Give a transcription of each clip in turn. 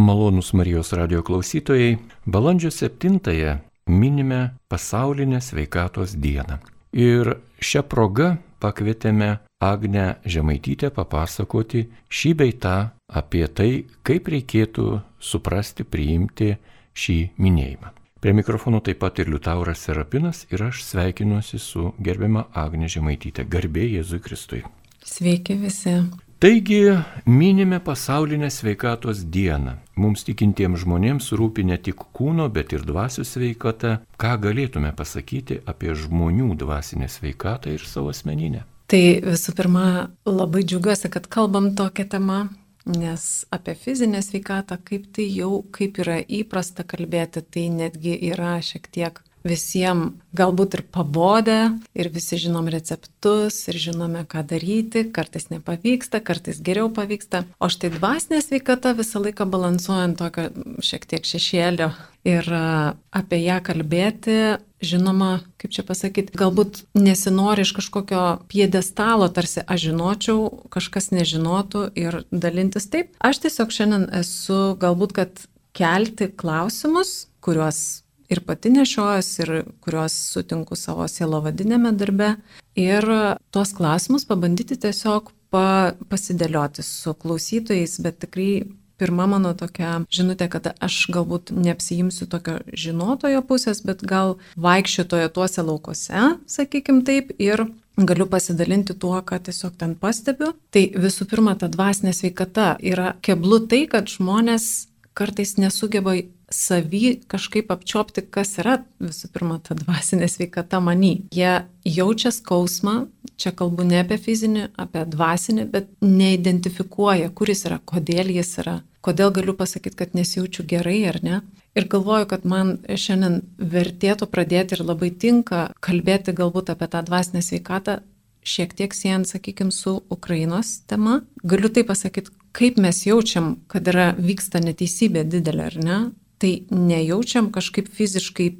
Malonus Marijos radio klausytojai, balandžio 7-ąją minime pasaulinę sveikatos dieną. Ir šią progą pakvietėme Agnę Žemaitytę papasakoti šį beitą apie tai, kaip reikėtų suprasti, priimti šį minėjimą. Prie mikrofono taip pat ir Liutauras Serapinas ir aš sveikinuosi su gerbiama Agne Žemaitytė. Garbė Jėzui Kristui. Sveiki visi. Taigi minime pasaulinę sveikatos dieną. Mums tikintiems žmonėms rūpi ne tik kūno, bet ir dvasių sveikata. Ką galėtume pasakyti apie žmonių dvasinę sveikatą ir savo asmeninę? Tai visų pirma, labai džiugiuosi, kad kalbam tokią temą, Nes apie fizinę sveikatą, kaip tai jau, kaip yra įprasta kalbėti, tai netgi yra šiek tiek visiems galbūt ir pabodę, ir visi žinom receptus, ir žinome, ką daryti, kartais nepavyksta, kartais geriau pavyksta. O štai dvasinė sveikata visą laiką balansuojant tokio šiek tiek šešėlio ir apie ją kalbėti žinoma, kaip čia pasakyti, galbūt nesinori iš kažkokio piedestalo, tarsi aš žinočiau, kažkas nežinotų ir dalintis taip. Aš tiesiog šiandien esu galbūt, kad kelti klausimus, kuriuos ir pati nešiojas, ir kuriuos sutinku savo sielo vadinėme darbe. Ir tuos klausimus pabandyti tiesiog pa, pasidėlioti su klausytojais, bet tikrai pirma mano tokia žinutė, kad aš galbūt neapsijimsiu tokio žinotojo pusės, bet gal vaikščiotojo tuose laukose, sakykim taip, ir galiu pasidalinti tuo, ką tiesiog ten pastebiu. Tai visų pirma, ta dvasinė sveikata yra keblu tai, kad žmonės kartais nesugeba savy kažkaip apčiopti, kas yra visų pirma ta dvasinė sveikata many. Jie jaučia skausmą, čia kalbu ne apie fizinį, apie dvasinį, bet neidentifikuoja, kuris yra, kodėl jis yra, kodėl galiu pasakyti, kad nesijaučiu gerai ar ne. Ir galvoju, kad man šiandien vertėtų pradėti ir labai tinka kalbėti galbūt apie tą dvasinę sveikatą, šiek tiek siejant, sakykime, su Ukrainos tema. Galiu tai pasakyti, kaip mes jaučiam, kad yra vyksta neteisybė didelė, ar ne? Tai nejaučiam kažkaip fiziškai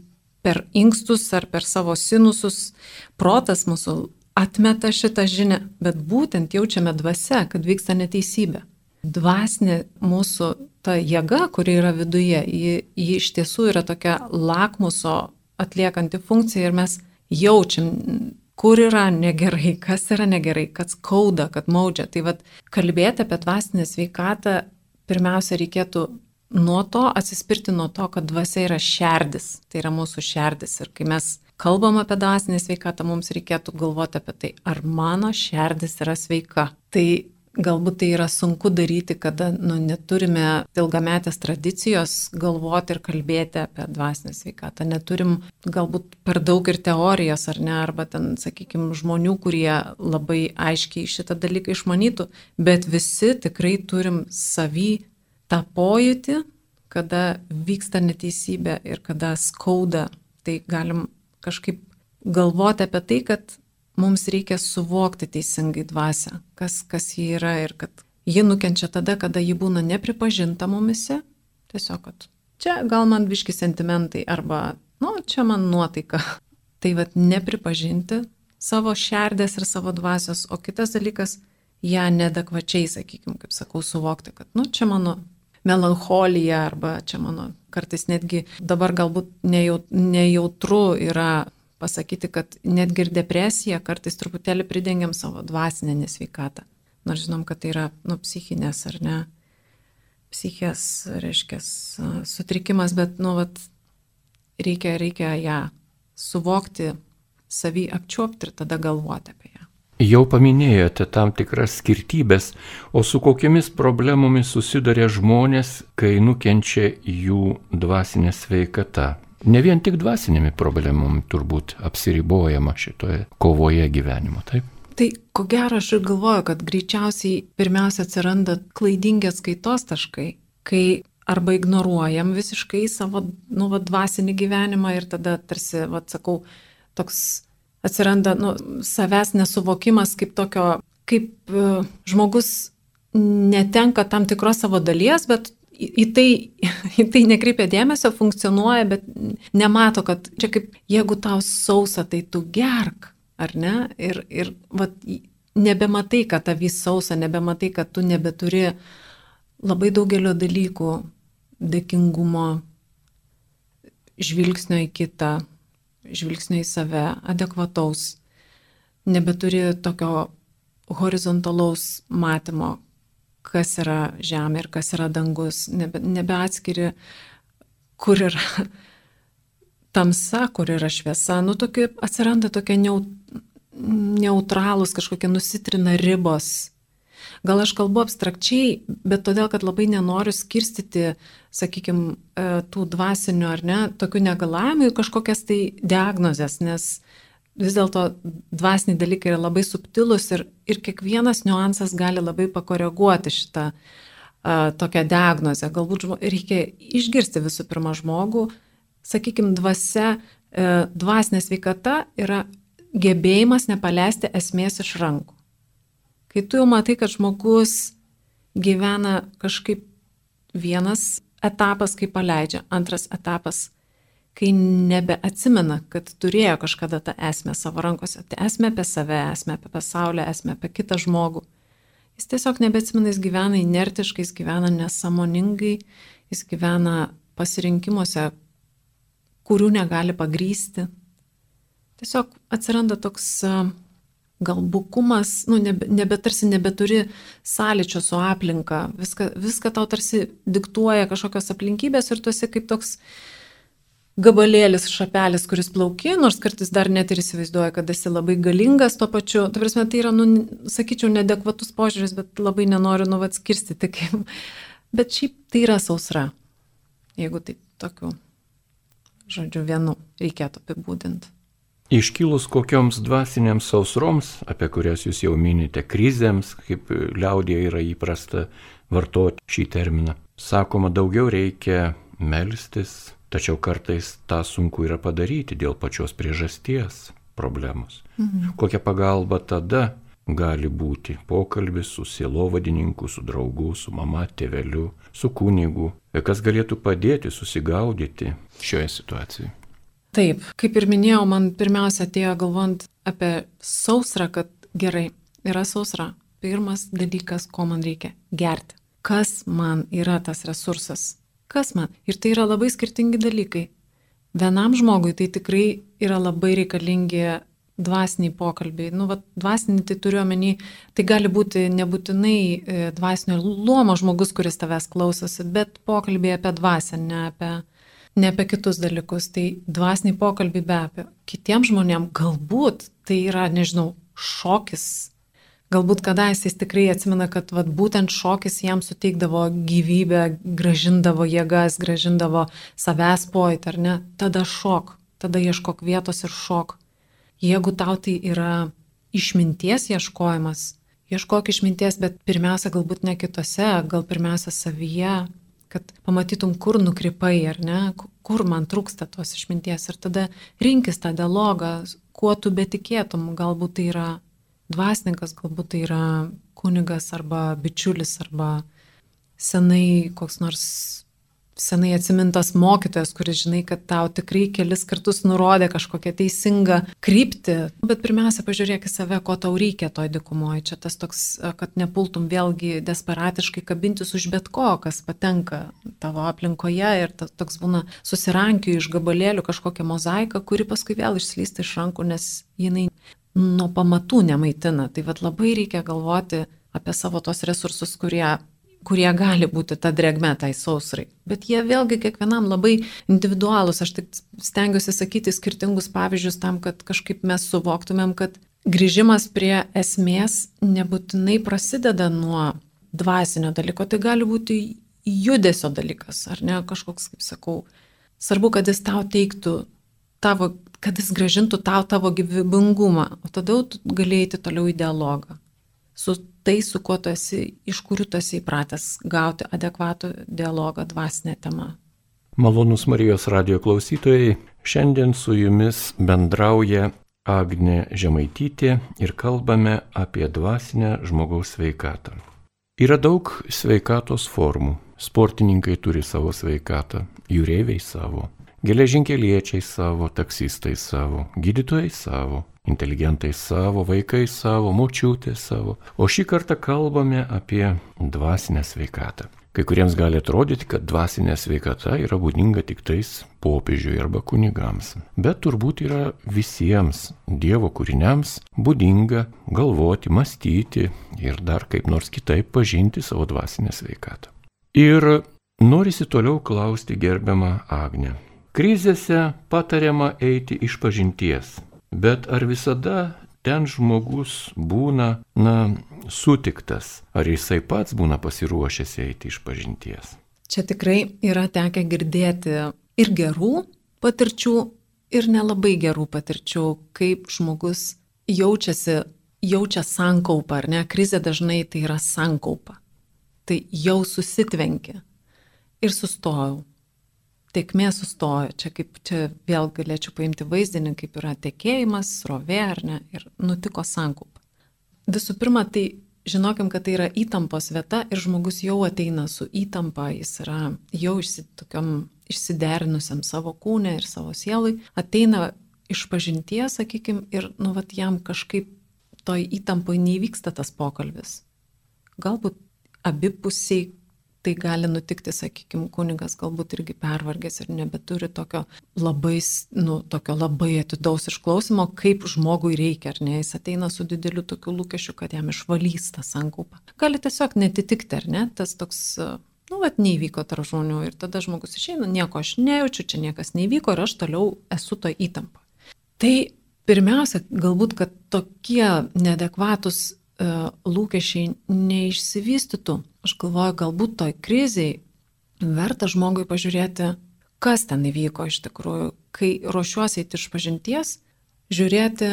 per inkstus ar per savo sinusus, protas mūsų atmeta šitą žinią, bet būtent jaučiame dvasia, kad vyksta neteisybė. Dvasinė mūsų ta jėga, kuri yra viduje, ji, ji iš tiesų yra tokia lakmuso atliekanti funkcija ir mes jaučiam, kur yra negerai, kas yra negerai, kad skauda, kad maudžia. Tai vad kalbėti apie dvasinę sveikatą pirmiausia reikėtų nuo to atsispirti nuo to, kad dvasia yra šerdis, tai yra mūsų šerdis. Ir kai mes kalbam apie dvasinę sveikatą, mums reikėtų galvoti apie tai, ar mano šerdis yra sveika. Tai galbūt tai yra sunku daryti, kada nu, neturime ilgametės tradicijos galvoti ir kalbėti apie dvasinę sveikatą. Neturim galbūt per daug ir teorijos, ar ne, arba ten, sakykime, žmonių, kurie labai aiškiai šitą dalyką išmanytų, bet visi tikrai turim savy tą pojūtį, kada vyksta neteisybė ir kada skauda, tai galim kažkaip galvoti apie tai, kad mums reikia suvokti teisingai dvasę, kas, kas ji yra ir kad ji nukenčia tada, kada ji būna nepripažinta mumise, tiesiog, kad čia gal man biški sentimentai arba, nu, čia man nuotaika. Tai vad nepripažinti savo šerdės ir savo dvasios, o kitas dalykas, ją nedekvačiai, sakykime, kaip sakau, suvokti, kad, nu, čia mano melancholija arba čia mano kartais netgi dabar galbūt nejautru yra pasakyti, kad netgi ir depresija kartais truputėlį pridengiam savo dvasinę nesveikatą. Nors žinom, kad tai yra nu, psichinės ar ne, psichės, reiškia, sutrikimas, bet, nu, vat, reikia, reikia ją suvokti, savį apčiuopti ir tada galvoti apie ją. Jau paminėjote tam tikras skirtybės, o su kokiamis problemomis susiduria žmonės, kai nukenčia jų dvasinė sveikata. Ne vien tik dvasinėmi problemomis turbūt apsiribojama šitoje kovoje gyvenimo, taip? Tai ko gero aš ir galvoju, kad greičiausiai pirmiausia atsiranda klaidingi atskaitos taškai, kai arba ignoruojam visiškai savo, nu, va, dvasinį gyvenimą ir tada tarsi, va, sakau, toks atsiranda nu, savęs nesuvokimas kaip tokio, kaip uh, žmogus netenka tam tikros savo dalies, bet į tai, į tai nekreipia dėmesio, funkcionuoja, bet nemato, kad čia kaip jeigu tau sausa, tai tu gerk, ar ne? Ir, ir vat, nebematai, kad tavys sausa, nebematai, kad tu nebeturi labai daugelio dalykų dėkingumo, žvilgsnio į kitą, žvilgsnio į save, adekvataus, nebeturi tokio horizontalaus matymo, kas yra žemė ir kas yra dangus, nebe, nebeatskiri, kur yra tamsa, kur yra šviesa, nu tokie, atsiranda tokie neutralūs, kažkokie nusitrina ribos. Gal aš kalbu abstrakčiai, bet todėl, kad labai nenoriu skirstyti, sakykime, tų dvasinių ar ne, tokių negalavimų į kažkokias tai diagnozes, nes vis dėlto dvasiniai dalykai yra labai subtilus ir, ir kiekvienas niuansas gali labai pakoreguoti šitą a, tokią diagnozę. Galbūt žmo, reikia išgirsti visų pirma žmogų, sakykime, dvasia, e, dvasinė sveikata yra gebėjimas nepaleisti esmės iš rankų. Kai tu jau matai, kad žmogus gyvena kažkaip vienas etapas, kai paleidžia, antras etapas, kai nebeatsimena, kad turėjo kažkada tą esmę savo rankose, tai esmę apie save, esmę apie pasaulį, esmę apie kitą žmogų. Jis tiesiog nebeatsimena, jis gyvena inertiškai, jis gyvena nesamoningai, jis gyvena pasirinkimuose, kurių negali pagrysti. Tiesiog atsiranda toks gal bukumas, nu, nebe, nebe tarsi nebeturi sąlyčio su aplinka, viską, viską tau tarsi diktuoja kažkokios aplinkybės ir tu esi kaip toks gabalėlis, šapelis, kuris plauki, nors kartais dar net ir įsivaizduoja, kad esi labai galingas tuo pačiu. Tai prasme, tai yra, nu, sakyčiau, nedekvatus požiūris, bet labai nenoriu nuvat skirstyti kaip. Bet šiaip tai yra sausra, jeigu taip tokiu, žodžiu, vienu reikėtų apibūdinti. Iškilus kokioms dvasinėms sausroms, apie kurias jūs jau minite, krizėms, kaip liaudėje yra įprasta vartoti šį terminą, sakoma, daugiau reikia melstis, Tačiau kartais tą sunku yra padaryti dėl pačios priežasties problemos. Mhm. Kokia pagalba tada gali būti pokalbis su sielovadininku, su draugu, su mama, tėveliu, su kunigu, kas galėtų padėti susigaudyti šioje situacijoje. Taip, kaip ir minėjau, man pirmiausia atėjo galvant apie sausrą, kad gerai, yra sausra. Pirmas dalykas, ko man reikia - gerti. Kas man yra tas resursas? Kas man? Ir tai yra labai skirtingi dalykai. Vienam žmogui tai tikrai yra labai reikalingi dvasiniai pokalbiai. Nu, va, dvasiniai tai turiu omeny, tai gali būti nebūtinai e, dvasinio luomo žmogus, kuris tavęs klausosi, bet pokalbiai apie dvasę, ne apie, ne apie kitus dalykus. Tai dvasiniai pokalbiai be apie kitiems žmonėms galbūt tai yra, nežinau, šokis Galbūt kadaise jis tikrai atsimena, kad vat, būtent šokis jam suteikdavo gyvybę, gražindavo jėgas, gražindavo savęs pojūtį, ar ne? Tada šok, tada ieškok vietos ir šok. Jeigu tau tai yra išminties ieškojimas, ieškok išminties, bet pirmiausia galbūt ne kitose, gal pirmiausia savyje, kad pamatytum, kur nukrypai, ar ne, kur man trūksta tos išminties. Ir tada rinkis tą dialogą, kuo tu betikėtum, galbūt tai yra dvasininkas, galbūt tai yra kunigas arba bičiulis arba senai koks nors senai atsimintas mokytojas, kuris žinai, kad tau tikrai kelis kartus nurodė kažkokią teisingą kryptį. Bet pirmiausia, pažiūrėk į save, ko tau reikia toj dikumoje. Čia tas toks, kad nepultum vėlgi desperatiškai kabintis už bet ko, kas patenka tavo aplinkoje ir ta, toks būna susirankio iš gabalėlių kažkokią mozaiką, kuri paskui vėl išslysta iš rankų, nes jinai nuo pamatų nemaitina. Tai vad labai reikia galvoti apie savo tos resursus, kurie, kurie gali būti ta dregme tai sausrai. Bet jie vėlgi kiekvienam labai individualūs. Aš tik stengiuosi sakyti skirtingus pavyzdžius tam, kad kažkaip mes suvoktumėm, kad grįžimas prie esmės nebūtinai prasideda nuo dvasinio dalyko. Tai gali būti judesio dalykas, ar ne kažkoks, kaip sakau. Svarbu, kad jis tau teiktų tavo kad jis gražintų tau tavo gyvybingumą, o tada tu galėjai eiti toliau į dialogą su tai, su kuo tu esi, iš kurių tu esi įpratęs gauti adekvatų dialogą dvasinę temą. Malonus Marijos radio klausytojai, šiandien su jumis bendrauja Agne Žemaitytė ir kalbame apie dvasinę žmogaus sveikatą. Yra daug sveikatos formų. Sportininkai turi savo sveikatą, jūreiviai savo, Geležinkeliečiai savo, taksistai savo, gydytojai savo, inteligentai savo, vaikai savo, močiutė savo. O šį kartą kalbame apie dvasinę sveikatą. Kai kuriems gali atrodyti, kad dvasinė sveikata yra būdinga tik tais popiežiui arba kunigams. Bet turbūt yra visiems Dievo kūriniams būdinga galvoti, mąstyti ir dar kaip nors kitaip pažinti savo dvasinę sveikatą. Ir norisi toliau klausti gerbiamą Agnę. Krizėse patariama eiti iš pažinties, bet ar visada ten žmogus būna, na, sutiktas, ar jisai pats būna pasiruošęs eiti iš pažinties. Čia tikrai yra tekę girdėti ir gerų patirčių, ir nelabai gerų patirčių, kaip žmogus jaučiasi, jaučia sankaupą, ar ne, krizė dažnai tai yra sankaupa. Tai jau susitvenkia. Ir sustojau tekmė sustojo. Čia kaip čia vėl galėčiau paimti vaizdinį, kaip yra tekėjimas, srovė ar ne, ir nutiko sankup. Visų pirma, tai žinokim, kad tai yra įtampos vieta ir žmogus jau ateina su įtampa, jis yra jau išsitokiam išsiderinusiam savo kūnę ir savo sielui, ateina iš pažinties, sakykim, ir, nu, vat jam kažkaip toj įtampoje neįvyksta tas pokalbis. Galbūt abipusiai tai gali nutikti, sakykime, kunigas galbūt irgi pervargęs ir nebeturi tokio labai, nu, tokio labai atidaus išklausimo, kaip žmogui reikia, ar ne, jis ateina su dideliu tokiu lūkesčiu, kad jam išvalys tą sankaupą. Gali tiesiog netitikti, ar ne, tas toks nu, vat neįvyko tarp žmonių ir tada žmogus išeina, nieko aš nejaučiu, čia niekas neįvyko ir aš toliau esu to įtampa. Tai pirmiausia, galbūt, kad tokie nedekvatus lūkesčiai neišsivystytų, aš galvoju, galbūt toj kriziai verta žmogui pažiūrėti, kas ten įvyko iš tikrųjų. Kai ruošiuosi iš pažinties, žiūrėti,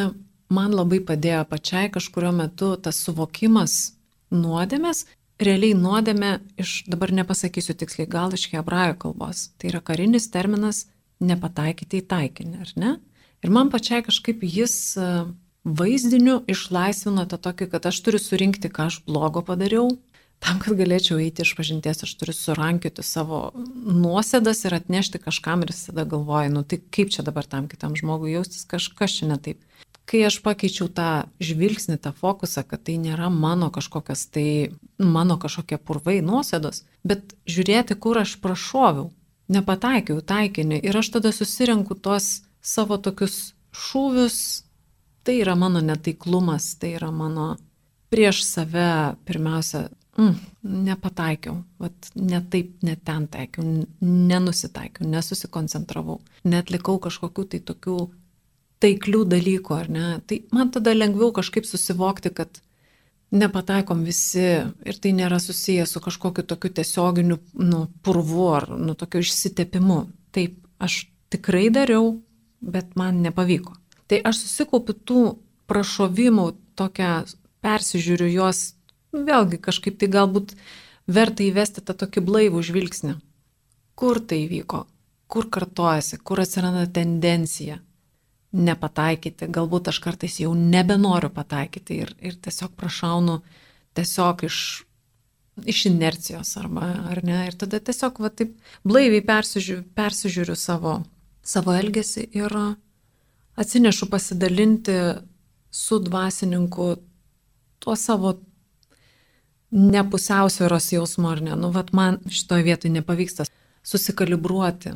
man labai padėjo pačiai kažkurio metu tas suvokimas nuodėmės, realiai nuodėmė iš, dabar nepasakysiu tiksliai, gal iš hebrajų kalbos. Tai yra karinis terminas nepataikyti į taikinį, ar ne? Ir man pačiai kažkaip jis uh, vaizdiniu išlaisvino tą tokį, kad aš turiu surinkti, ką aš blogo padariau. Tam, kad galėčiau eiti iš pažinties, aš turiu surankioti savo nuosėdas ir atnešti kažkam ir visada galvoju, nu tai kaip čia dabar tam kitam žmogui jaustis, kažkas čia ne taip. Kai aš pakeičiau tą žvilgsnį, tą fokusą, kad tai nėra mano kažkokias, tai mano kažkokie purvai nuosėdos, bet žiūrėti, kur aš prašoviau, nepataikiau taikinį ir aš tada susirenku tuos savo tokius šūvius, tai yra mano netaiklumas, tai yra mano prieš save pirmiausia, mm, nepataikiau, vat, ne taip, ne ten taikiau, nenusitaikiau, nesusikoncentravau, netlikau kažkokių tai tokių taiklių dalykų, ar ne. Tai man tada lengviau kažkaip susivokti, kad nepataikom visi ir tai nėra susiję su kažkokiu tokiu tiesioginiu nu, purvu ar nu, tokiu išsitepimu. Taip, aš tikrai dariau, bet man nepavyko. Tai aš susikaupiu tų prašovimų, tokią persižiūriu juos, vėlgi kažkaip tai galbūt verta įvesti tą tokį blaivų žvilgsnį. Kur tai vyko, kur kartojasi, kur atsiranda tendencija nepataikyti, galbūt aš kartais jau nebenoriu pataikyti ir, ir tiesiog prašaunu tiesiog iš, iš inercijos arba ar ne. Ir tada tiesiog va taip blaiviai persižiūriu, persižiūriu savo, savo elgesį ir atsinešu pasidalinti su dvasininku tuo savo nepusiausvėros jausmu ar ne. Nu, vat man šitoje vietoje nepavyksta susikalibruoti.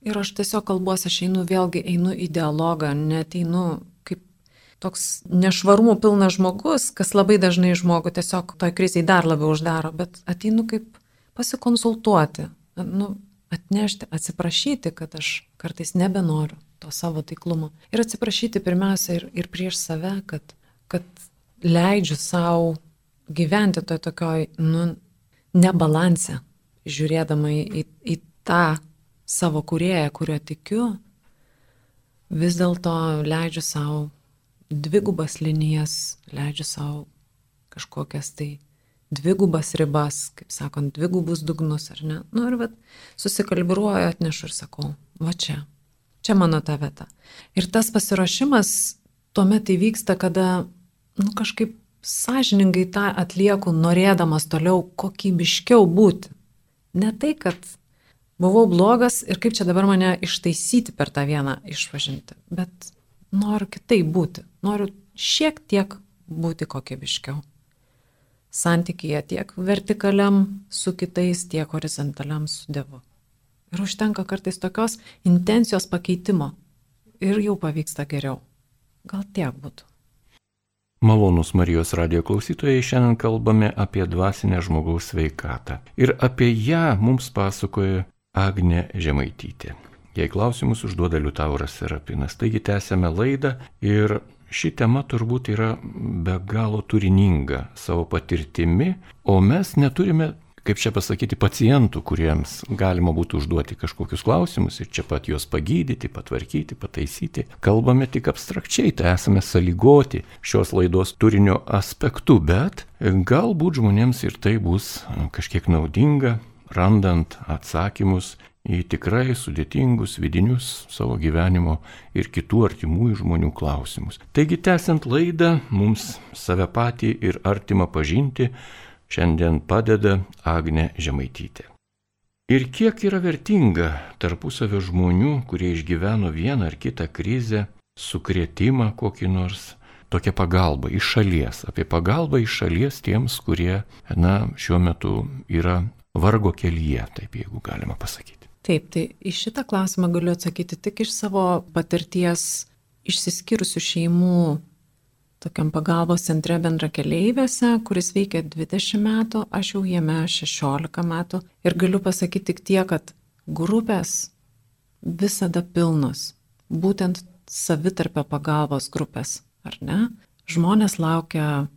Ir aš tiesiog kalbuosi, aš einu vėlgi, einu į dialogą, neteinu kaip toks nešvarumų pilnas žmogus, kas labai dažnai žmogų tiesiog toj kriziai dar labiau uždaro, bet ateinu kaip pasikonsultuoti, nu, atnešti, atsiprašyti, kad aš kartais nebenoriu to savo taiklumo. Ir atsiprašyti pirmiausia ir, ir prieš save, kad, kad leidžiu savo gyventi toj tokioj, nu, nebalanse, žiūrėdama į, į tą savo kurėją, kurio tikiu, vis dėlto leidžiu savo dvigubas linijas, leidžiu savo kažkokias tai dvigubas ribas, kaip sakant, dvigubus dugnus ar ne. Nu ir vat susikalbiruoju, atnešu ir sakau, va čia, Čia mano ta vieta. Ir tas pasiruošimas tuomet įvyksta, kada, nu, kažkaip sąžiningai tą atlieku, norėdamas toliau kokybiškiau būti. Ne tai, kad buvau blogas ir kaip čia dabar mane ištaisyti per tą vieną išvažinti, bet noriu kitaip būti, noriu šiek tiek būti kokybiškiau. santykėje tiek vertikaliam su kitais, tiek horizontaliam su Dievu. Ir užtenka kartais tokios intencijos pakeitimo ir jau pavyksta geriau. Gal tiek būtų. Malonus Marijos radio klausytojai, šiandien kalbame apie dvasinę žmogaus sveikatą. Ir apie ją mums pasakoja Agne Žemaitytė. Jei klausimus užduoda Liutauras Serapinas. Taigi tęsėme laidą ir ši tema turbūt yra be galo turininga savo patirtimi, o mes neturime kaip čia pasakyti, pacientų, kuriems galima būtų užduoti kažkokius klausimus ir čia pat juos pagydyti, patvarkyti, pataisyti. Kalbame tik abstrakčiai, tai esame sąlygoti šios laidos turinio aspektu, bet galbūt žmonėms ir tai bus kažkiek naudinga, randant atsakymus į tikrai sudėtingus vidinius savo gyvenimo ir kitų artimųjų žmonių klausimus. Taigi, tęsiant laidą, mums save patį ir artimą pažinti, šiandien padeda Agne Žemaitytė. Ir kiek yra vertinga tarpusavio žmonių, kurie išgyveno vieną ar kitą krizę, sukrėtimą kokį nors, tokia pagalba iš šalies, apie pagalbą iš šalies tiems, kurie, na, šiuo metu yra vargo kelyje, taip jeigu galima pasakyti. Taip, tai iš šitą klausimą galiu atsakyti tik iš savo patirties išsiskyrusių šeimų tokiam pagalbos centre bendrakeleivėse, kuris veikia 20 metų, aš jau jame 16 metų. Ir galiu pasakyti tik tiek, kad grupės visada pilnos. Būtent savitarpio pagalbos grupės, ar ne? Žmonės laukia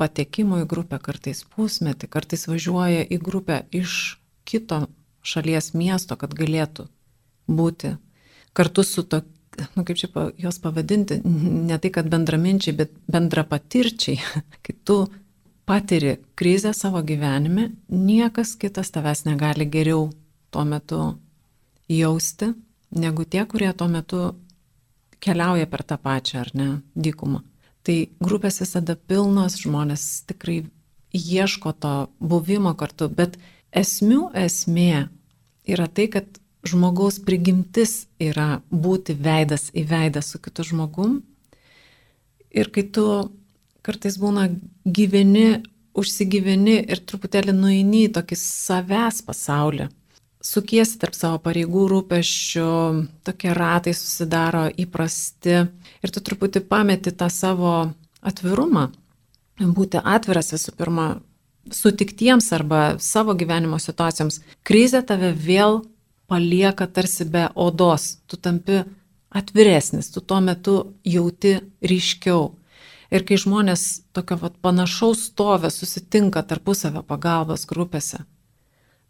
patekimo į grupę kartais pusmetį, kartais važiuoja į grupę iš kito šalies miesto, kad galėtų būti kartu su to, nu kaip čia jos pavadinti, ne tai, kad bendraminčiai, bet bendrapatirčiai, kai tu patiri krizę savo gyvenime, niekas kitas tavęs negali geriau tuo metu jausti, negu tie, kurie tuo metu keliauja per tą pačią, ar ne, dykumą. Tai grupės visada pilnos, žmonės tikrai ieško to buvimo kartu, bet esmių esmė yra tai, kad žmogaus prigimtis yra būti veidas į veidą su kitu žmogum. Ir kai tu kartais būna gyveni, užsigyveni ir truputėlį nueini į tokį savęs pasaulį, sukiesi tarp savo pareigų rūpešių, tokie ratai susidaro įprasti ir tu truputį pameti tą savo atvirumą, būti atviras visų pirma sutiktiems arba savo gyvenimo situacijoms. Krizė tave vėl palieka tarsi be odos, tu tampi atviresnis, tu tuo metu jauti ryškiau. Ir kai žmonės tokio vat, panašaus stovę susitinka tarpusavio pagalbos grupėse,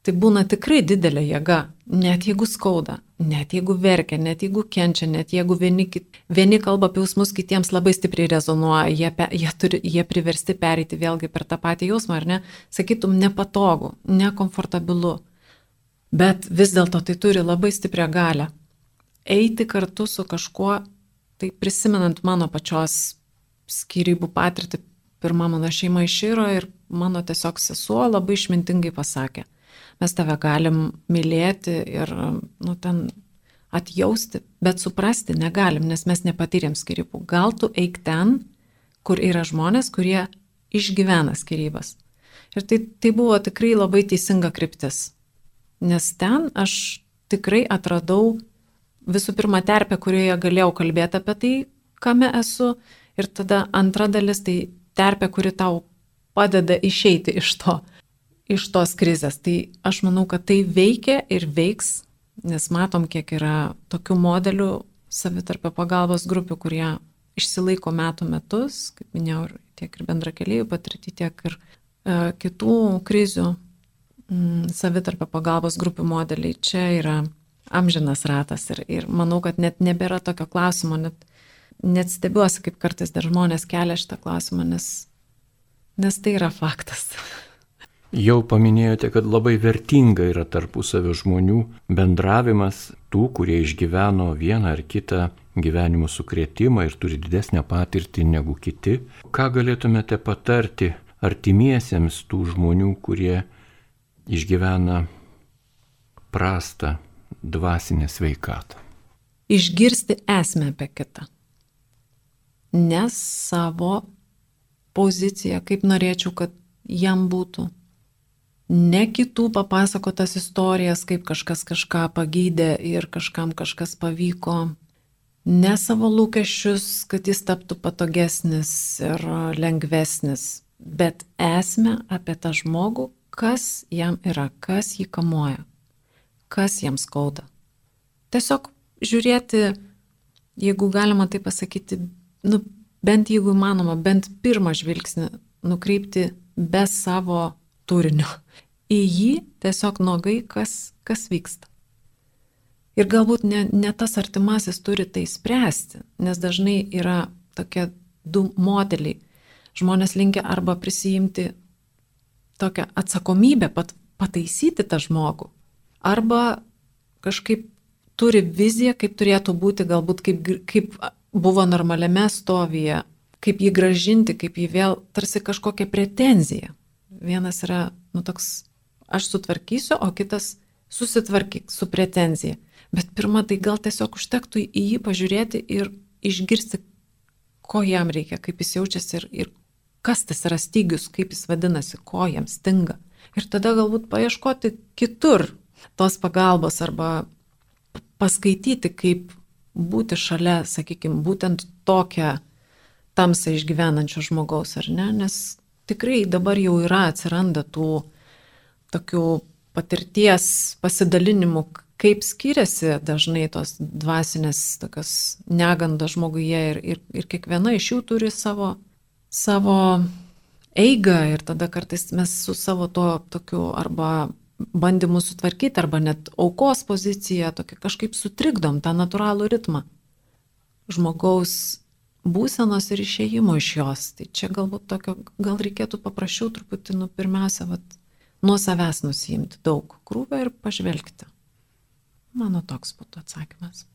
tai būna tikrai didelė jėga, net jeigu skauda, net jeigu verkia, net jeigu kenčia, net jeigu vieni, vieni kalba apie jausmus, kitiems labai stipriai rezonuoja, jie, pe, jie, turi, jie priversti pereiti vėlgi per tą patį jausmą, ar ne, sakytum, nepatogu, nekomfortabilu. Bet vis dėlto tai turi labai stiprią galę. Eiti kartu su kažkuo, tai prisimenant mano pačios skirybų patirtį, pirmą mano šeima iširo ir mano tiesiog sesuo labai išmintingai pasakė, mes tave galim mylėti ir, nu, ten atjausti, bet suprasti negalim, nes mes nepatyrėm skirybų. Gal tu eik ten, kur yra žmonės, kurie išgyvena skirybas. Ir tai, tai buvo tikrai labai teisinga kryptis nes ten aš tikrai atradau visų pirma terpę, kurioje galėjau kalbėti apie tai, kame esu, ir tada antra dalis tai terpė, kuri tau padeda išeiti iš to, iš tos krizės. Tai aš manau, kad tai veikia ir veiks, nes matom, kiek yra tokių modelių savitarpio pagalbos grupių, kurie išsilaiko metų metus, kaip minėjau, tiek ir bendra keliaivių patirti, tiek ir e, kitų krizių mm, savitarpio pagalbos grupių modeliai. Čia yra amžinas ratas ir, ir manau, kad net nebėra tokio klausimo, net, net stebiuosi, kaip kartais dar žmonės kelia šitą klausimą, nes, nes tai yra faktas. Jau paminėjote, kad labai vertinga yra tarpusavio žmonių bendravimas tų, kurie išgyveno vieną ar kitą gyvenimo sukrėtimą ir turi didesnę patirtį negu kiti. Ką galėtumėte patarti artimiesiems tų žmonių, kurie išgyvena prastą dvasinę sveikatą. Išgirsti esmę apie kitą. Ne savo poziciją, kaip norėčiau, kad jam būtų. Ne kitų papasakotas istorijas, kaip kažkas kažką pagydė ir kažkam kažkas pavyko. Ne savo lūkesčius, kad jis taptų patogesnis ir lengvesnis, bet esmę apie tą žmogų, kas jam yra, kas jį kamuoja, kas jam skauda. Tiesiog žiūrėti, jeigu galima tai pasakyti, nu, bent jeigu įmanoma, bent pirmą žvilgsnį nukreipti be savo turinio. Į jį tiesiog nuogai, kas, kas vyksta. Ir galbūt ne, ne tas artimasis turi tai spręsti, nes dažnai yra tokie du modeliai. Žmonės linkia arba prisijimti tokią atsakomybę pat, pataisyti tą žmogų, arba kažkaip turi viziją, kaip turėtų būti, galbūt kaip, kaip buvo normaliame stovyje, kaip jį gražinti, kaip jį vėl tarsi kažkokia pretenzija. Vienas yra, nu toks, aš sutvarkysiu, o kitas susitvarkyk su pretenzija. Bet pirmą tai gal tiesiog užtektų į jį pažiūrėti ir išgirsti, ko jam reikia, kaip jis jaučiasi ir, ir kas tas yra stygius, kaip jis vadinasi, ko jam stinga. Ir tada galbūt paieškoti kitur tos pagalbos arba paskaityti, kaip būti šalia, sakykime, būtent tokią tamsą išgyvenančio žmogaus, ar ne? Nes tikrai dabar jau yra, atsiranda tų tokių patirties pasidalinimų, kaip skiriasi dažnai tos dvasinės tokios negandos žmoguje ir, ir, ir kiekviena iš jų turi savo, savo eigą ir tada kartais mes su savo to tokiu arba bandymu sutvarkyti arba net aukos poziciją, tokį kažkaip sutrikdom tą natūralų ritmą žmogaus būsenos ir išėjimo iš jos. Tai čia galbūt tokio, gal reikėtų paprašiau truputį, nu, pirmiausia, vat, nuo savęs nusijimti daug krūvio ir pažvelgti. Mano toks būtų atsakymas.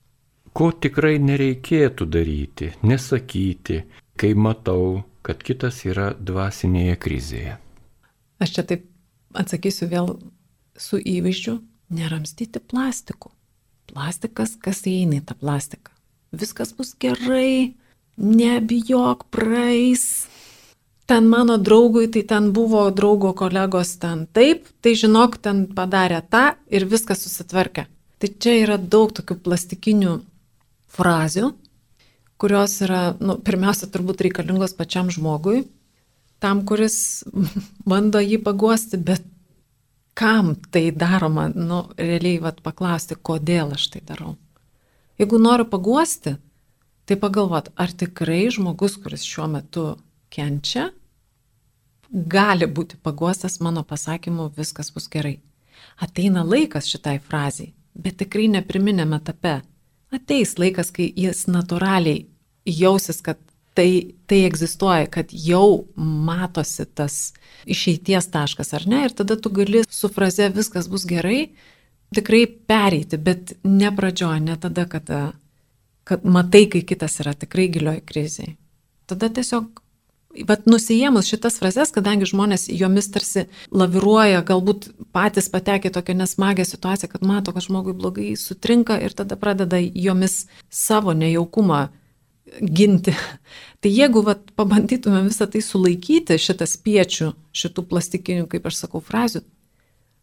Ko tikrai nereikėtų daryti, nesakyti, kai matau, kad kitas yra dvasinėje krizėje. Aš čia taip atsakysiu vėl su įvaizdžiu neramstyti plastiku. Plastikas, kas įeina į tą plastiką. Viskas bus gerai, nebijok, praeis. Ten mano draugui, tai ten buvo draugo kolegos ten taip, tai žinok, ten padarė tą ir viskas susitvarkė. Tai čia yra daug tokių plastikinių frazių, kurios yra, nu, pirmiausia, turbūt reikalingos pačiam žmogui, tam, kuris bando jį paguosti, bet kam tai daroma, nu, realiai vat, paklausti, kodėl aš tai darau. Jeigu noriu paguosti, tai pagalvot, ar tikrai žmogus, kuris šiuo metu kenčia, gali būti paguostas mano pasakymu, viskas bus gerai. Ateina laikas šitai frazai, bet tikrai nepriminėme etape. Ateis laikas, kai jis natūraliai jausis, kad tai, tai egzistuoja, kad jau matosi tas išeities taškas, ar ne? Ir tada tu gali su fraze viskas bus gerai, tikrai pereiti, bet ne pradžioje, ne tada, kada, kad matai, kai kitas yra tikrai gilioj kriziai. Tada tiesiog Bet nusijėmus šitas frazes, kadangi žmonės jomis tarsi laviruoja, galbūt patys patekė tokią nesmagę situaciją, kad mato, kad žmogui blogai sutrinka ir tada pradeda jomis savo nejaukumą ginti. Tai jeigu vat, pabandytume visą tai sulaikyti, šitą spiečių, šitų plastikinių, kaip aš sakau, frazių,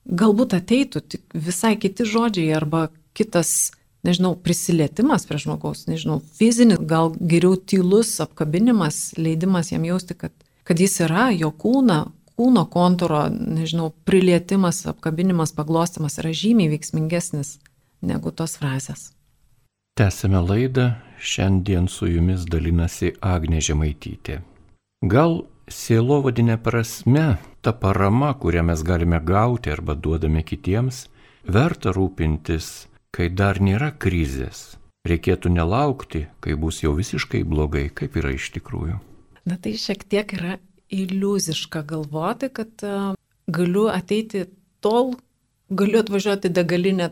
galbūt ateitų tik visai kiti žodžiai arba kitas, nežinau, prisilietimas prie žmogaus, nežinau, fizinis, gal geriau tylus apkabinimas, leidimas jam jausti, kad, kad jis yra, jo kūna, kūno kontūro, nežinau, prilietimas, apkabinimas, paglostimas yra žymiai veiksmingesnis negu tos frazės. Tęsime laidą, šiandien su jumis dalinasi Agnė Žemaitytė. Gal sielovadinė prasme ta parama, kurią mes galime gauti arba duodame kitiems, verta rūpintis, kai dar nėra krizės. Reikėtų nelaukti, kai bus jau visiškai blogai, kaip yra iš tikrųjų. Na tai šiek tiek yra iliuziška galvoti, kad uh, galiu ateiti tol, galiu atvažiuoti degalinę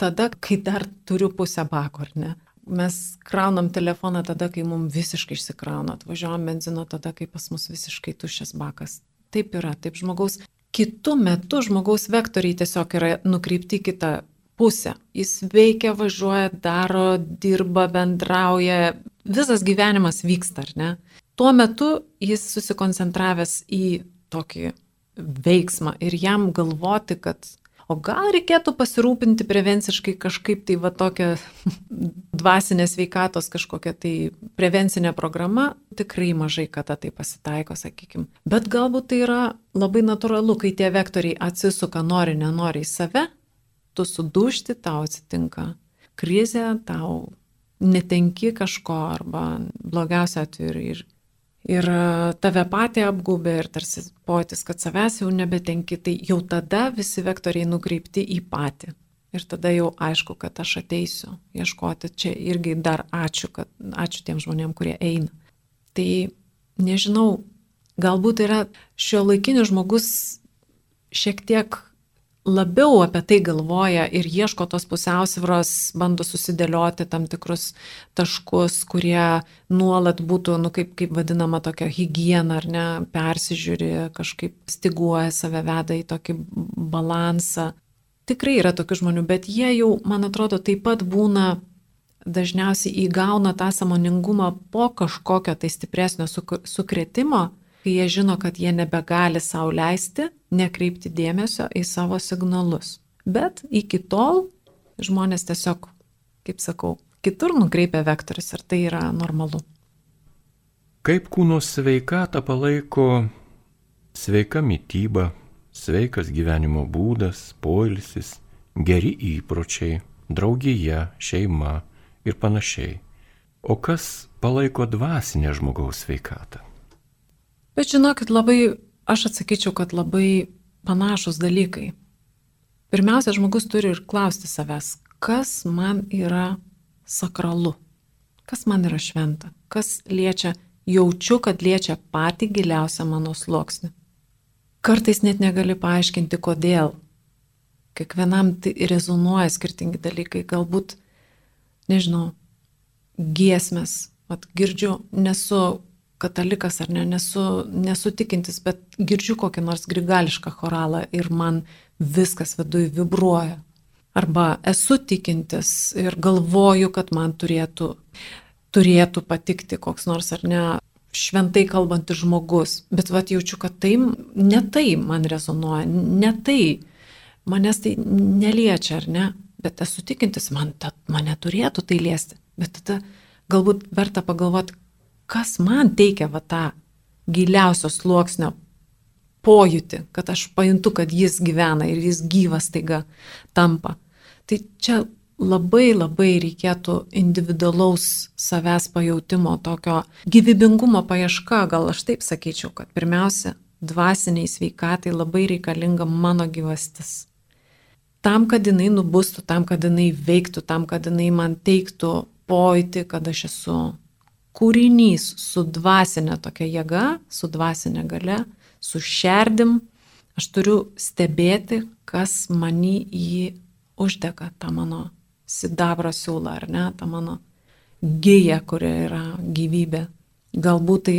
tada, kai dar turiu pusę bako, ar ne? Mes kraunam telefoną tada, kai mums visiškai išsikrauna, atvažiuojam benzino tada, kai pas mus visiškai tuščias bakas. Taip yra, taip žmogaus. Kitu metu žmogaus vektoriai tiesiog yra nukreipti kitą pusę. Jis veikia, važiuoja, daro, dirba, bendrauja, visas gyvenimas vyksta, ar ne? Tuo metu jis susikoncentravęs į tokį veiksmą ir jam galvoti, kad o gal reikėtų pasirūpinti prevenciškai kažkaip tai va tokia dvasinės veikatos kažkokia tai prevencinė programa, tikrai mažai kada tai pasitaiko, sakykime. Bet galbūt tai yra labai natūralu, kai tie vektoriai atsisuka nori, nenori į save, tu sudušti, tau atsitinka krizė, tau netenki kažko arba blogiausia atveju ir, ir ir e, tave patį apgubė ir tarsi pojūtis, kad savęs jau nebetenki, tai jau tada visi vektoriai nukreipti į patį. Ir tada jau aišku, kad aš ateisiu ieškoti. Čia irgi dar ačiū, kad ačiū tiem žmonėm, kurie eina. Tai nežinau, galbūt yra šio laikinis žmogus šiek tiek labiau apie tai galvoja ir ieško tos pusiausvyros, bando susidėlioti tam tikrus taškus, kurie nuolat būtų, nu, kaip, kaip vadinama, tokia hygiena ar ne, persižiūri, kažkaip stiguoja save, veda į tokį balansą. Tikrai yra tokių žmonių, bet jie jau, man atrodo, taip pat būna dažniausiai įgauna tą samoningumą po kažkokio tai stipresnio sukretimo, kai jie žino, kad jie nebegali sau leisti nekreipti dėmesio į savo signalus. Bet iki tol žmonės tiesiog, kaip sakau, kitur nukreipia vektorius ir tai yra normalu. Kaip kūno sveikatą palaiko sveika mytyba, sveikas gyvenimo būdas, poilsis, geri įpročiai, draugija, šeima ir panašiai. O kas palaiko dvasinę žmogaus sveikatą? Bet žinokit, labai, aš atsakyčiau, kad labai panašus dalykai. Pirmiausia, žmogus turi ir klausti savęs, kas man yra sakralu, kas man yra šventa, kas liečia, jaučiu, kad liečia patį giliausią mano sluoksnį. Kartais net negali paaiškinti, kodėl. Kiekvienam tai rezonuoja skirtingi dalykai, galbūt, nežinau, giesmės, Vat girdžiu, nesu katalikas ar ne, nesu, nesu tikintis, bet girdžiu kokį nors grigališką choralą ir man viskas viduje vibruoja. Arba esu tikintis ir galvoju, kad man turėtų, turėtų patikti koks nors ar ne šventai kalbantis žmogus, bet vat jaučiu, kad tai ne tai man rezonuoja, ne tai, manęs tai neliečia ar ne, bet esu tikintis, man ta, mane turėtų tai liesti, bet tada galbūt verta pagalvoti, kas man teikia va tą giliausio sluoksnio pojūtį, kad aš pajuntu, kad jis gyvena ir jis gyvas taiga tampa. Tai čia labai labai reikėtų individualaus savęs pajūtimo, tokio gyvybingumo paieška, gal aš taip sakyčiau, kad pirmiausia, dvasiniai sveikatai labai reikalinga mano gyvastis. Tam, kad jinai nubustų, tam, kad jinai veiktų, tam, kad jinai man teiktų pojūtį, kad aš esu kūrinys su dvasinė tokia jėga, su dvasinė gale, su šerdim, aš turiu stebėti, kas mani jį uždega, tą mano sidabro siūlą, ar ne, tą mano gyja, kuria yra gyvybė. Galbūt tai,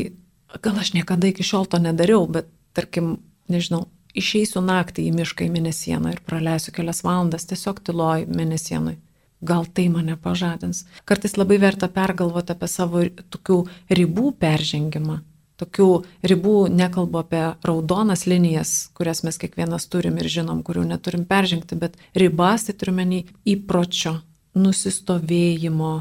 gal aš niekada iki šiol to nedariau, bet tarkim, nežinau, išeisiu naktį į mišką į mėnesieną ir praleisiu kelias valandas tiesiog tyloj mėnesienui gal tai mane pažadins. Kartais labai verta pergalvoti apie savo tokių ribų peržengimą. Tokių ribų nekalbu apie raudonas linijas, kurias mes kiekvienas turim ir žinom, kurių neturim peržengti, bet ribas tai turime nei įpročio, nusistovėjimo.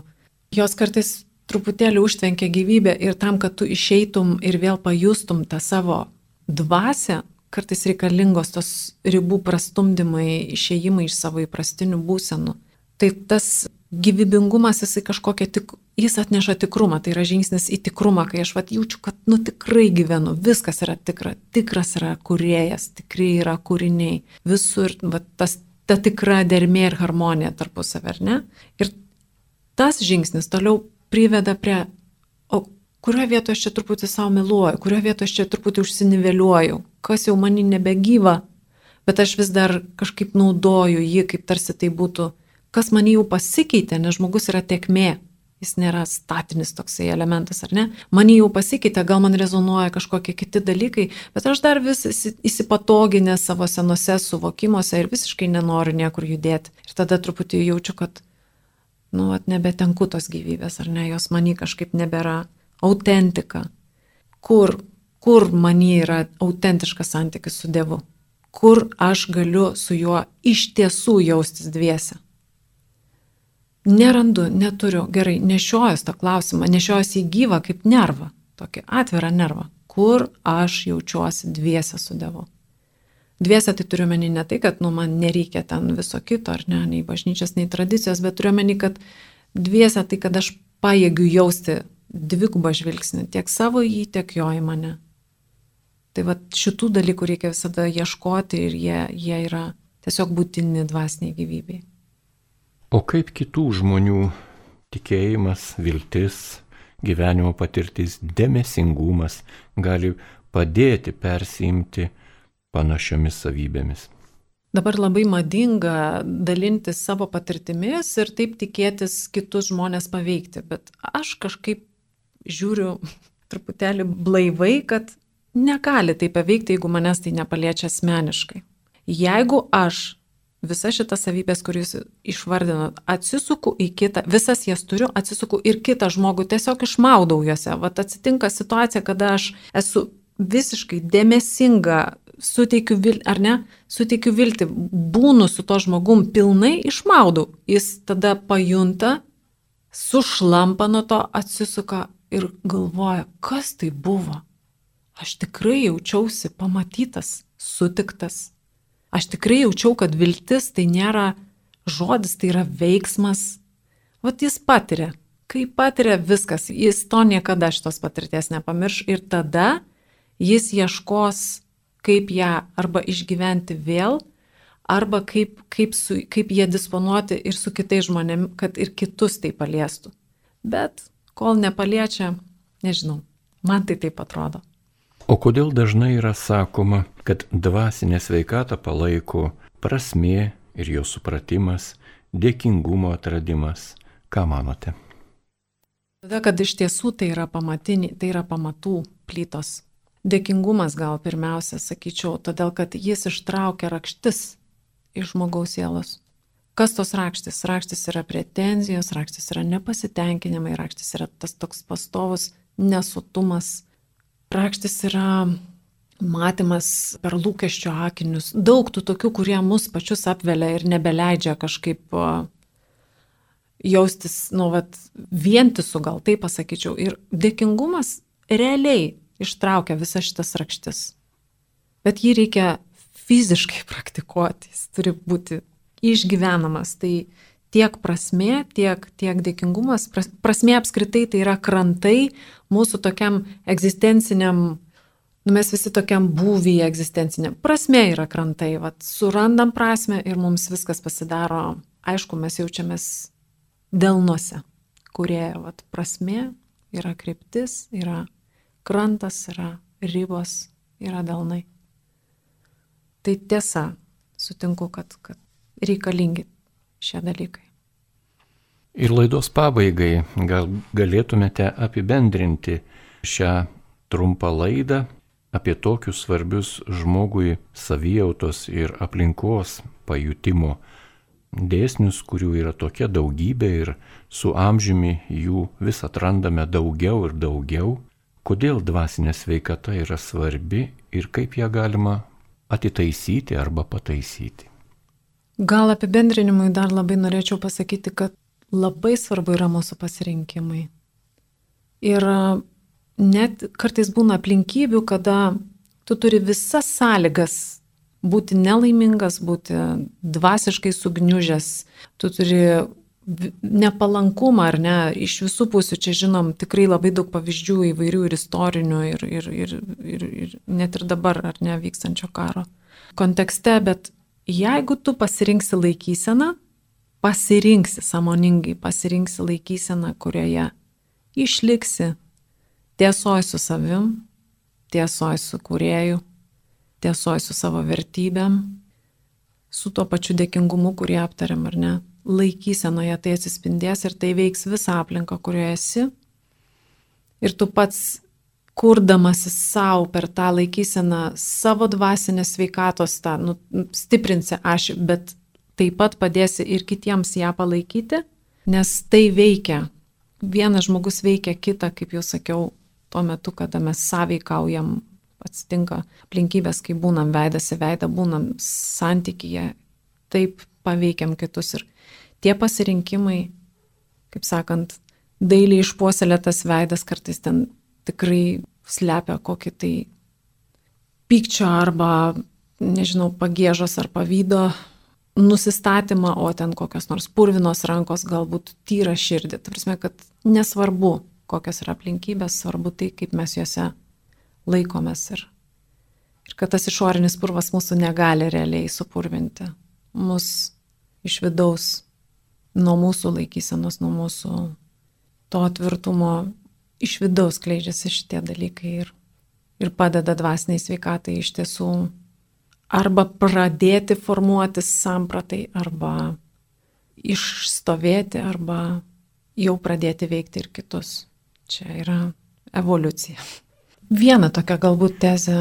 Jos kartais truputėlį užtvenkia gyvybę ir tam, kad tu išeitum ir vėl pajustum tą savo dvasę, kartais reikalingos tos ribų prastumdymai, išėjimai iš savo įprastinių būsenų. Tai tas gyvybingumas, jisai kažkokia tik, jis atneša tikrumą, tai yra žingsnis į tikrumą, kai aš vat jaučiu, kad nu tikrai gyvenu, viskas yra tikra, tikras yra kuriejas, tikrai yra kūriniai, visur vat, tas, ta tikra dermė ir harmonija tarpusavę, ar ne? Ir tas žingsnis toliau priveda prie, o kurioje vietoje aš čia truputį savo meluoju, kurioje vietoje aš čia truputį užsiniveliuoju, kas jau mani nebegyva, bet aš vis dar kažkaip naudoju jį, kaip tarsi tai būtų kas man jau pasikeitė, nes žmogus yra tekmė, jis nėra statinis toksai elementas, ar ne? Man jau pasikeitė, gal man rezonuoja kažkokie kiti dalykai, bet aš dar vis įsipatoginę savo senose suvokimuose ir visiškai nenoriu niekur judėti. Ir tada truputį jaučiu, kad, nu, at nebetenku tos gyvybės, ar ne, jos manį kažkaip nebėra autentika. Kur, kur man yra autentiškas santykis su Dievu, kur aš galiu su juo iš tiesų jaustis dviese. Nerandu, neturiu, gerai, nešiojas tą klausimą, nešiojas į gyvą kaip nervą, tokį atvirą nervą, kur aš jaučiuosi dviese su Dievu. Dviese tai turiu menį ne tai, kad nu, man nereikia ten viso kito, ar ne, nei bažnyčios, nei tradicijos, bet turiu menį, kad dviese tai, kad aš pajėgiu jausti dvigubą žvilgsnį tiek savo jį, tiek jo į mane. Tai va šitų dalykų reikia visada ieškoti ir jie, jie yra tiesiog būtini dvasiniai gyvybei. O kaip kitų žmonių tikėjimas, viltis, gyvenimo patirtis, dėmesingumas gali padėti persiimti panašiomis savybėmis? Dabar labai madinga dalintis savo patirtimis ir taip tikėtis kitus žmonės paveikti, bet aš kažkaip žiūriu truputėlį blaivai, kad negali tai paveikti, jeigu manęs tai nepaliečia asmeniškai. Jeigu aš visas šitas savybės, kuris išvardinot, atsisuku į kitą, visas jas turiu, atsisuku ir kitą žmogų tiesiog išmaudau juose. Vat atsitinka situacija, kada aš esu visiškai dėmesinga, suteikiu viltį, ar ne, suteikiu viltį, būnu su to žmogum pilnai išmaudau. Jis tada pajunta, sušlampa nuo to, atsisuka ir galvoja, kas tai buvo. Aš tikrai jaučiausi pamatytas, sutiktas. Aš tikrai jaučiau, kad viltis tai nėra žodis, tai yra veiksmas. Vat jis patiria. Kai patiria viskas, jis to niekada šitos patirties nepamirš ir tada jis ieškos kaip ją arba išgyventi vėl, arba kaip, kaip, su, kaip jie disponuoti ir su kitais žmonėmis, kad ir kitus tai paliestų. Bet kol nepaliečia, nežinau, man tai taip atrodo. O kodėl dažnai yra sakoma, kad dvasinė sveikata palaiko prasmė ir jo supratimas, dėkingumo atradimas? Ką manote? Tada, kad iš tiesų tai yra pamatiniai, tai yra pamatų plytos Dėkingumas gal pirmiausia, sakyčiau, todėl kad jis ištraukia rakštis iš žmogaus sielos. Kas tos rakštis? Rakštis yra pretenzijos, rakštis yra nepasitenkinimai, rakštis yra tas toks pastovus nesutumas, rakštis yra matymas per lūkesčio akinius. Daug tų tokių, kurie mus pačius apvelia ir nebeleidžia kažkaip jaustis, nu, vat, vientisų, gal taip pasakyčiau. Ir dėkingumas realiai ištraukia visas šitas rakštis. Bet jį reikia fiziškai praktikuoti, jis turi būti išgyvenamas. Tai tiek prasme, tiek, tiek dėkingumas, prasme apskritai tai yra krantai mūsų tokiam egzistenciniam, nu, mes visi tokiam būvyje egzistenciniam. Prasme yra krantai, vat, surandam prasme ir mums viskas pasidaro, aišku, mes jaučiamės delnuose, kurie, vat, prasme yra kryptis, yra krantas yra ribos, yra delnai. Tai tiesa, sutinku, kad, kad reikalingi šie dalykai. Ir laidos pabaigai gal galėtumėte apibendrinti šią trumpą laidą apie tokius svarbius žmogui savijautos ir aplinkos pajutimo dėsnius, kurių yra tokia daugybė ir su amžiumi jų vis atrandame daugiau ir daugiau kodėl dvasinė sveikata yra svarbi ir kaip ją galima atitaisyti arba pataisyti. Gal apibendrinimui dar labai norėčiau pasakyti, kad labai svarbu yra mūsų pasirinkimai. Ir net kartais būna aplinkybių, kada tu turi visas sąlygas būti nelaimingas, būti dvasiškai sugniužęs, tu turi nepalankumą, ar ne, iš visų pusių, čia žinom tikrai labai daug pavyzdžių įvairių ir istorinių, ir, ir, ir, ir, ir net ir dabar, ar ne, vykstančio karo kontekste, bet jeigu tu pasirinksi laikyseną, pasirinksi samoningai, pasirinksi laikyseną, kurioje išliksi tiesoj su savim, tiesoj su kurėju, tiesoj su savo vertybėm, su tuo pačiu dėkingumu, kurį aptariam, ar ne, laikysenoje tai atsispindės ir tai veiks visą aplinką, kurioje esi. Ir tu pats, kurdamasis savo per tą laikyseną savo dvasinės sveikatos, tą nu, stiprinsi aš, bet taip pat padėsi ir kitiems ją palaikyti, nes tai veikia. Vienas žmogus veikia kitą, kaip jau sakiau, tuo metu, kada mes sąveikaujam atsitinka aplinkybės, kai būnam veidas į veidą, būnam santykyje, taip paveikiam kitus ir tie pasirinkimai, kaip sakant, dailiai išpuoselėtas veidas kartais ten tikrai slepia kokį tai pykčio arba, nežinau, pagėžos ar pavydo nusistatymą, o ten kokios nors purvinos rankos galbūt tyra širdį. Tai prasme, kad nesvarbu, kokios yra aplinkybės, svarbu tai, kaip mes juose laikomės ir, ir kad tas išorinis purvas mūsų negali realiai supurvinti. Mus iš vidaus, nuo mūsų laikysenos, nuo mūsų to tvirtumo, iš vidaus kleidžiasi šitie dalykai ir, ir padeda dvasiniai sveikatai iš tiesų arba pradėti formuotis sampratai, arba išstovėti, arba jau pradėti veikti ir kitus. Čia yra evoliucija. Vieną tokią galbūt tezę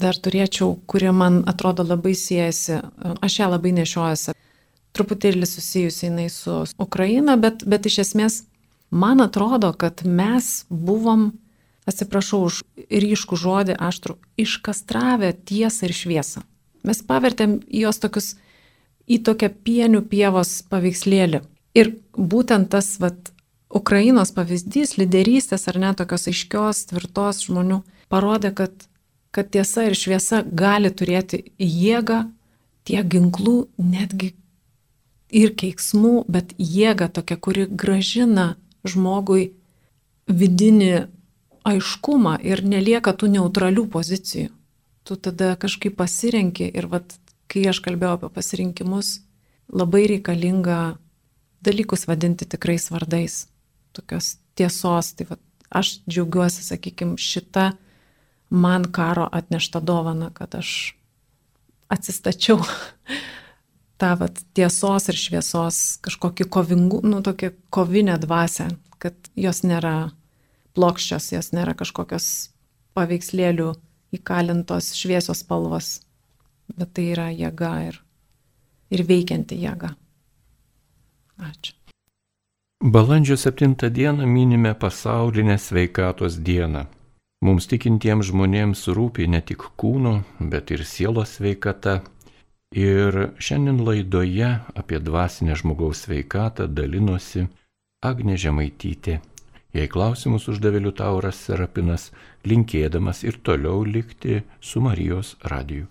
dar turėčiau, kuri man atrodo labai siejasi, aš ją labai nešiojuosi, truputėlį susijusi jinai su Ukraina, bet, bet iš esmės man atrodo, kad mes buvom, atsiprašau už ryškų žodį, aštrų, iškastravę tiesą ir šviesą. Mes pavertėm juos tokius į tokią pienių pievos paveikslėlį. Ir būtent tas vat, Ukrainos pavyzdys, lyderystės ar net tokios aiškios, tvirtos žmonių parodė, kad, kad tiesa ir šviesa gali turėti jėgą, tiek ginklų, netgi ir keiksmų, bet jėga tokia, kuri gražina žmogui vidinį aiškumą ir nelieka tų neutralių pozicijų. Tu tada kažkaip pasirenki ir vat, kai aš kalbėjau apie pasirinkimus, labai reikalinga dalykus vadinti tikrais vardais tokios tiesos. Tai va, aš džiaugiuosi, sakykime, šitą man karo atneštą dovaną, kad aš atsistačiau tą vat, tiesos ir šviesos kažkokį kovingų, nu, tokią kovinę dvasę, kad jos nėra plokščios, jos nėra kažkokios paveikslėlių įkalintos šviesios spalvos, bet tai yra jėga ir, ir veikianti jėga. Ačiū. Balandžio 7 dieną minime pasaulinę sveikatos dieną. Mums tikintiems žmonėms rūpi ne tik kūno, bet ir sielos sveikata. Ir šiandien laidoje apie dvasinę žmogaus sveikatą dalinosi Agne Žemaitytė. Jei klausimus uždavė Liutauras Serapinas, linkėdamas ir toliau likti su Marijos radiju.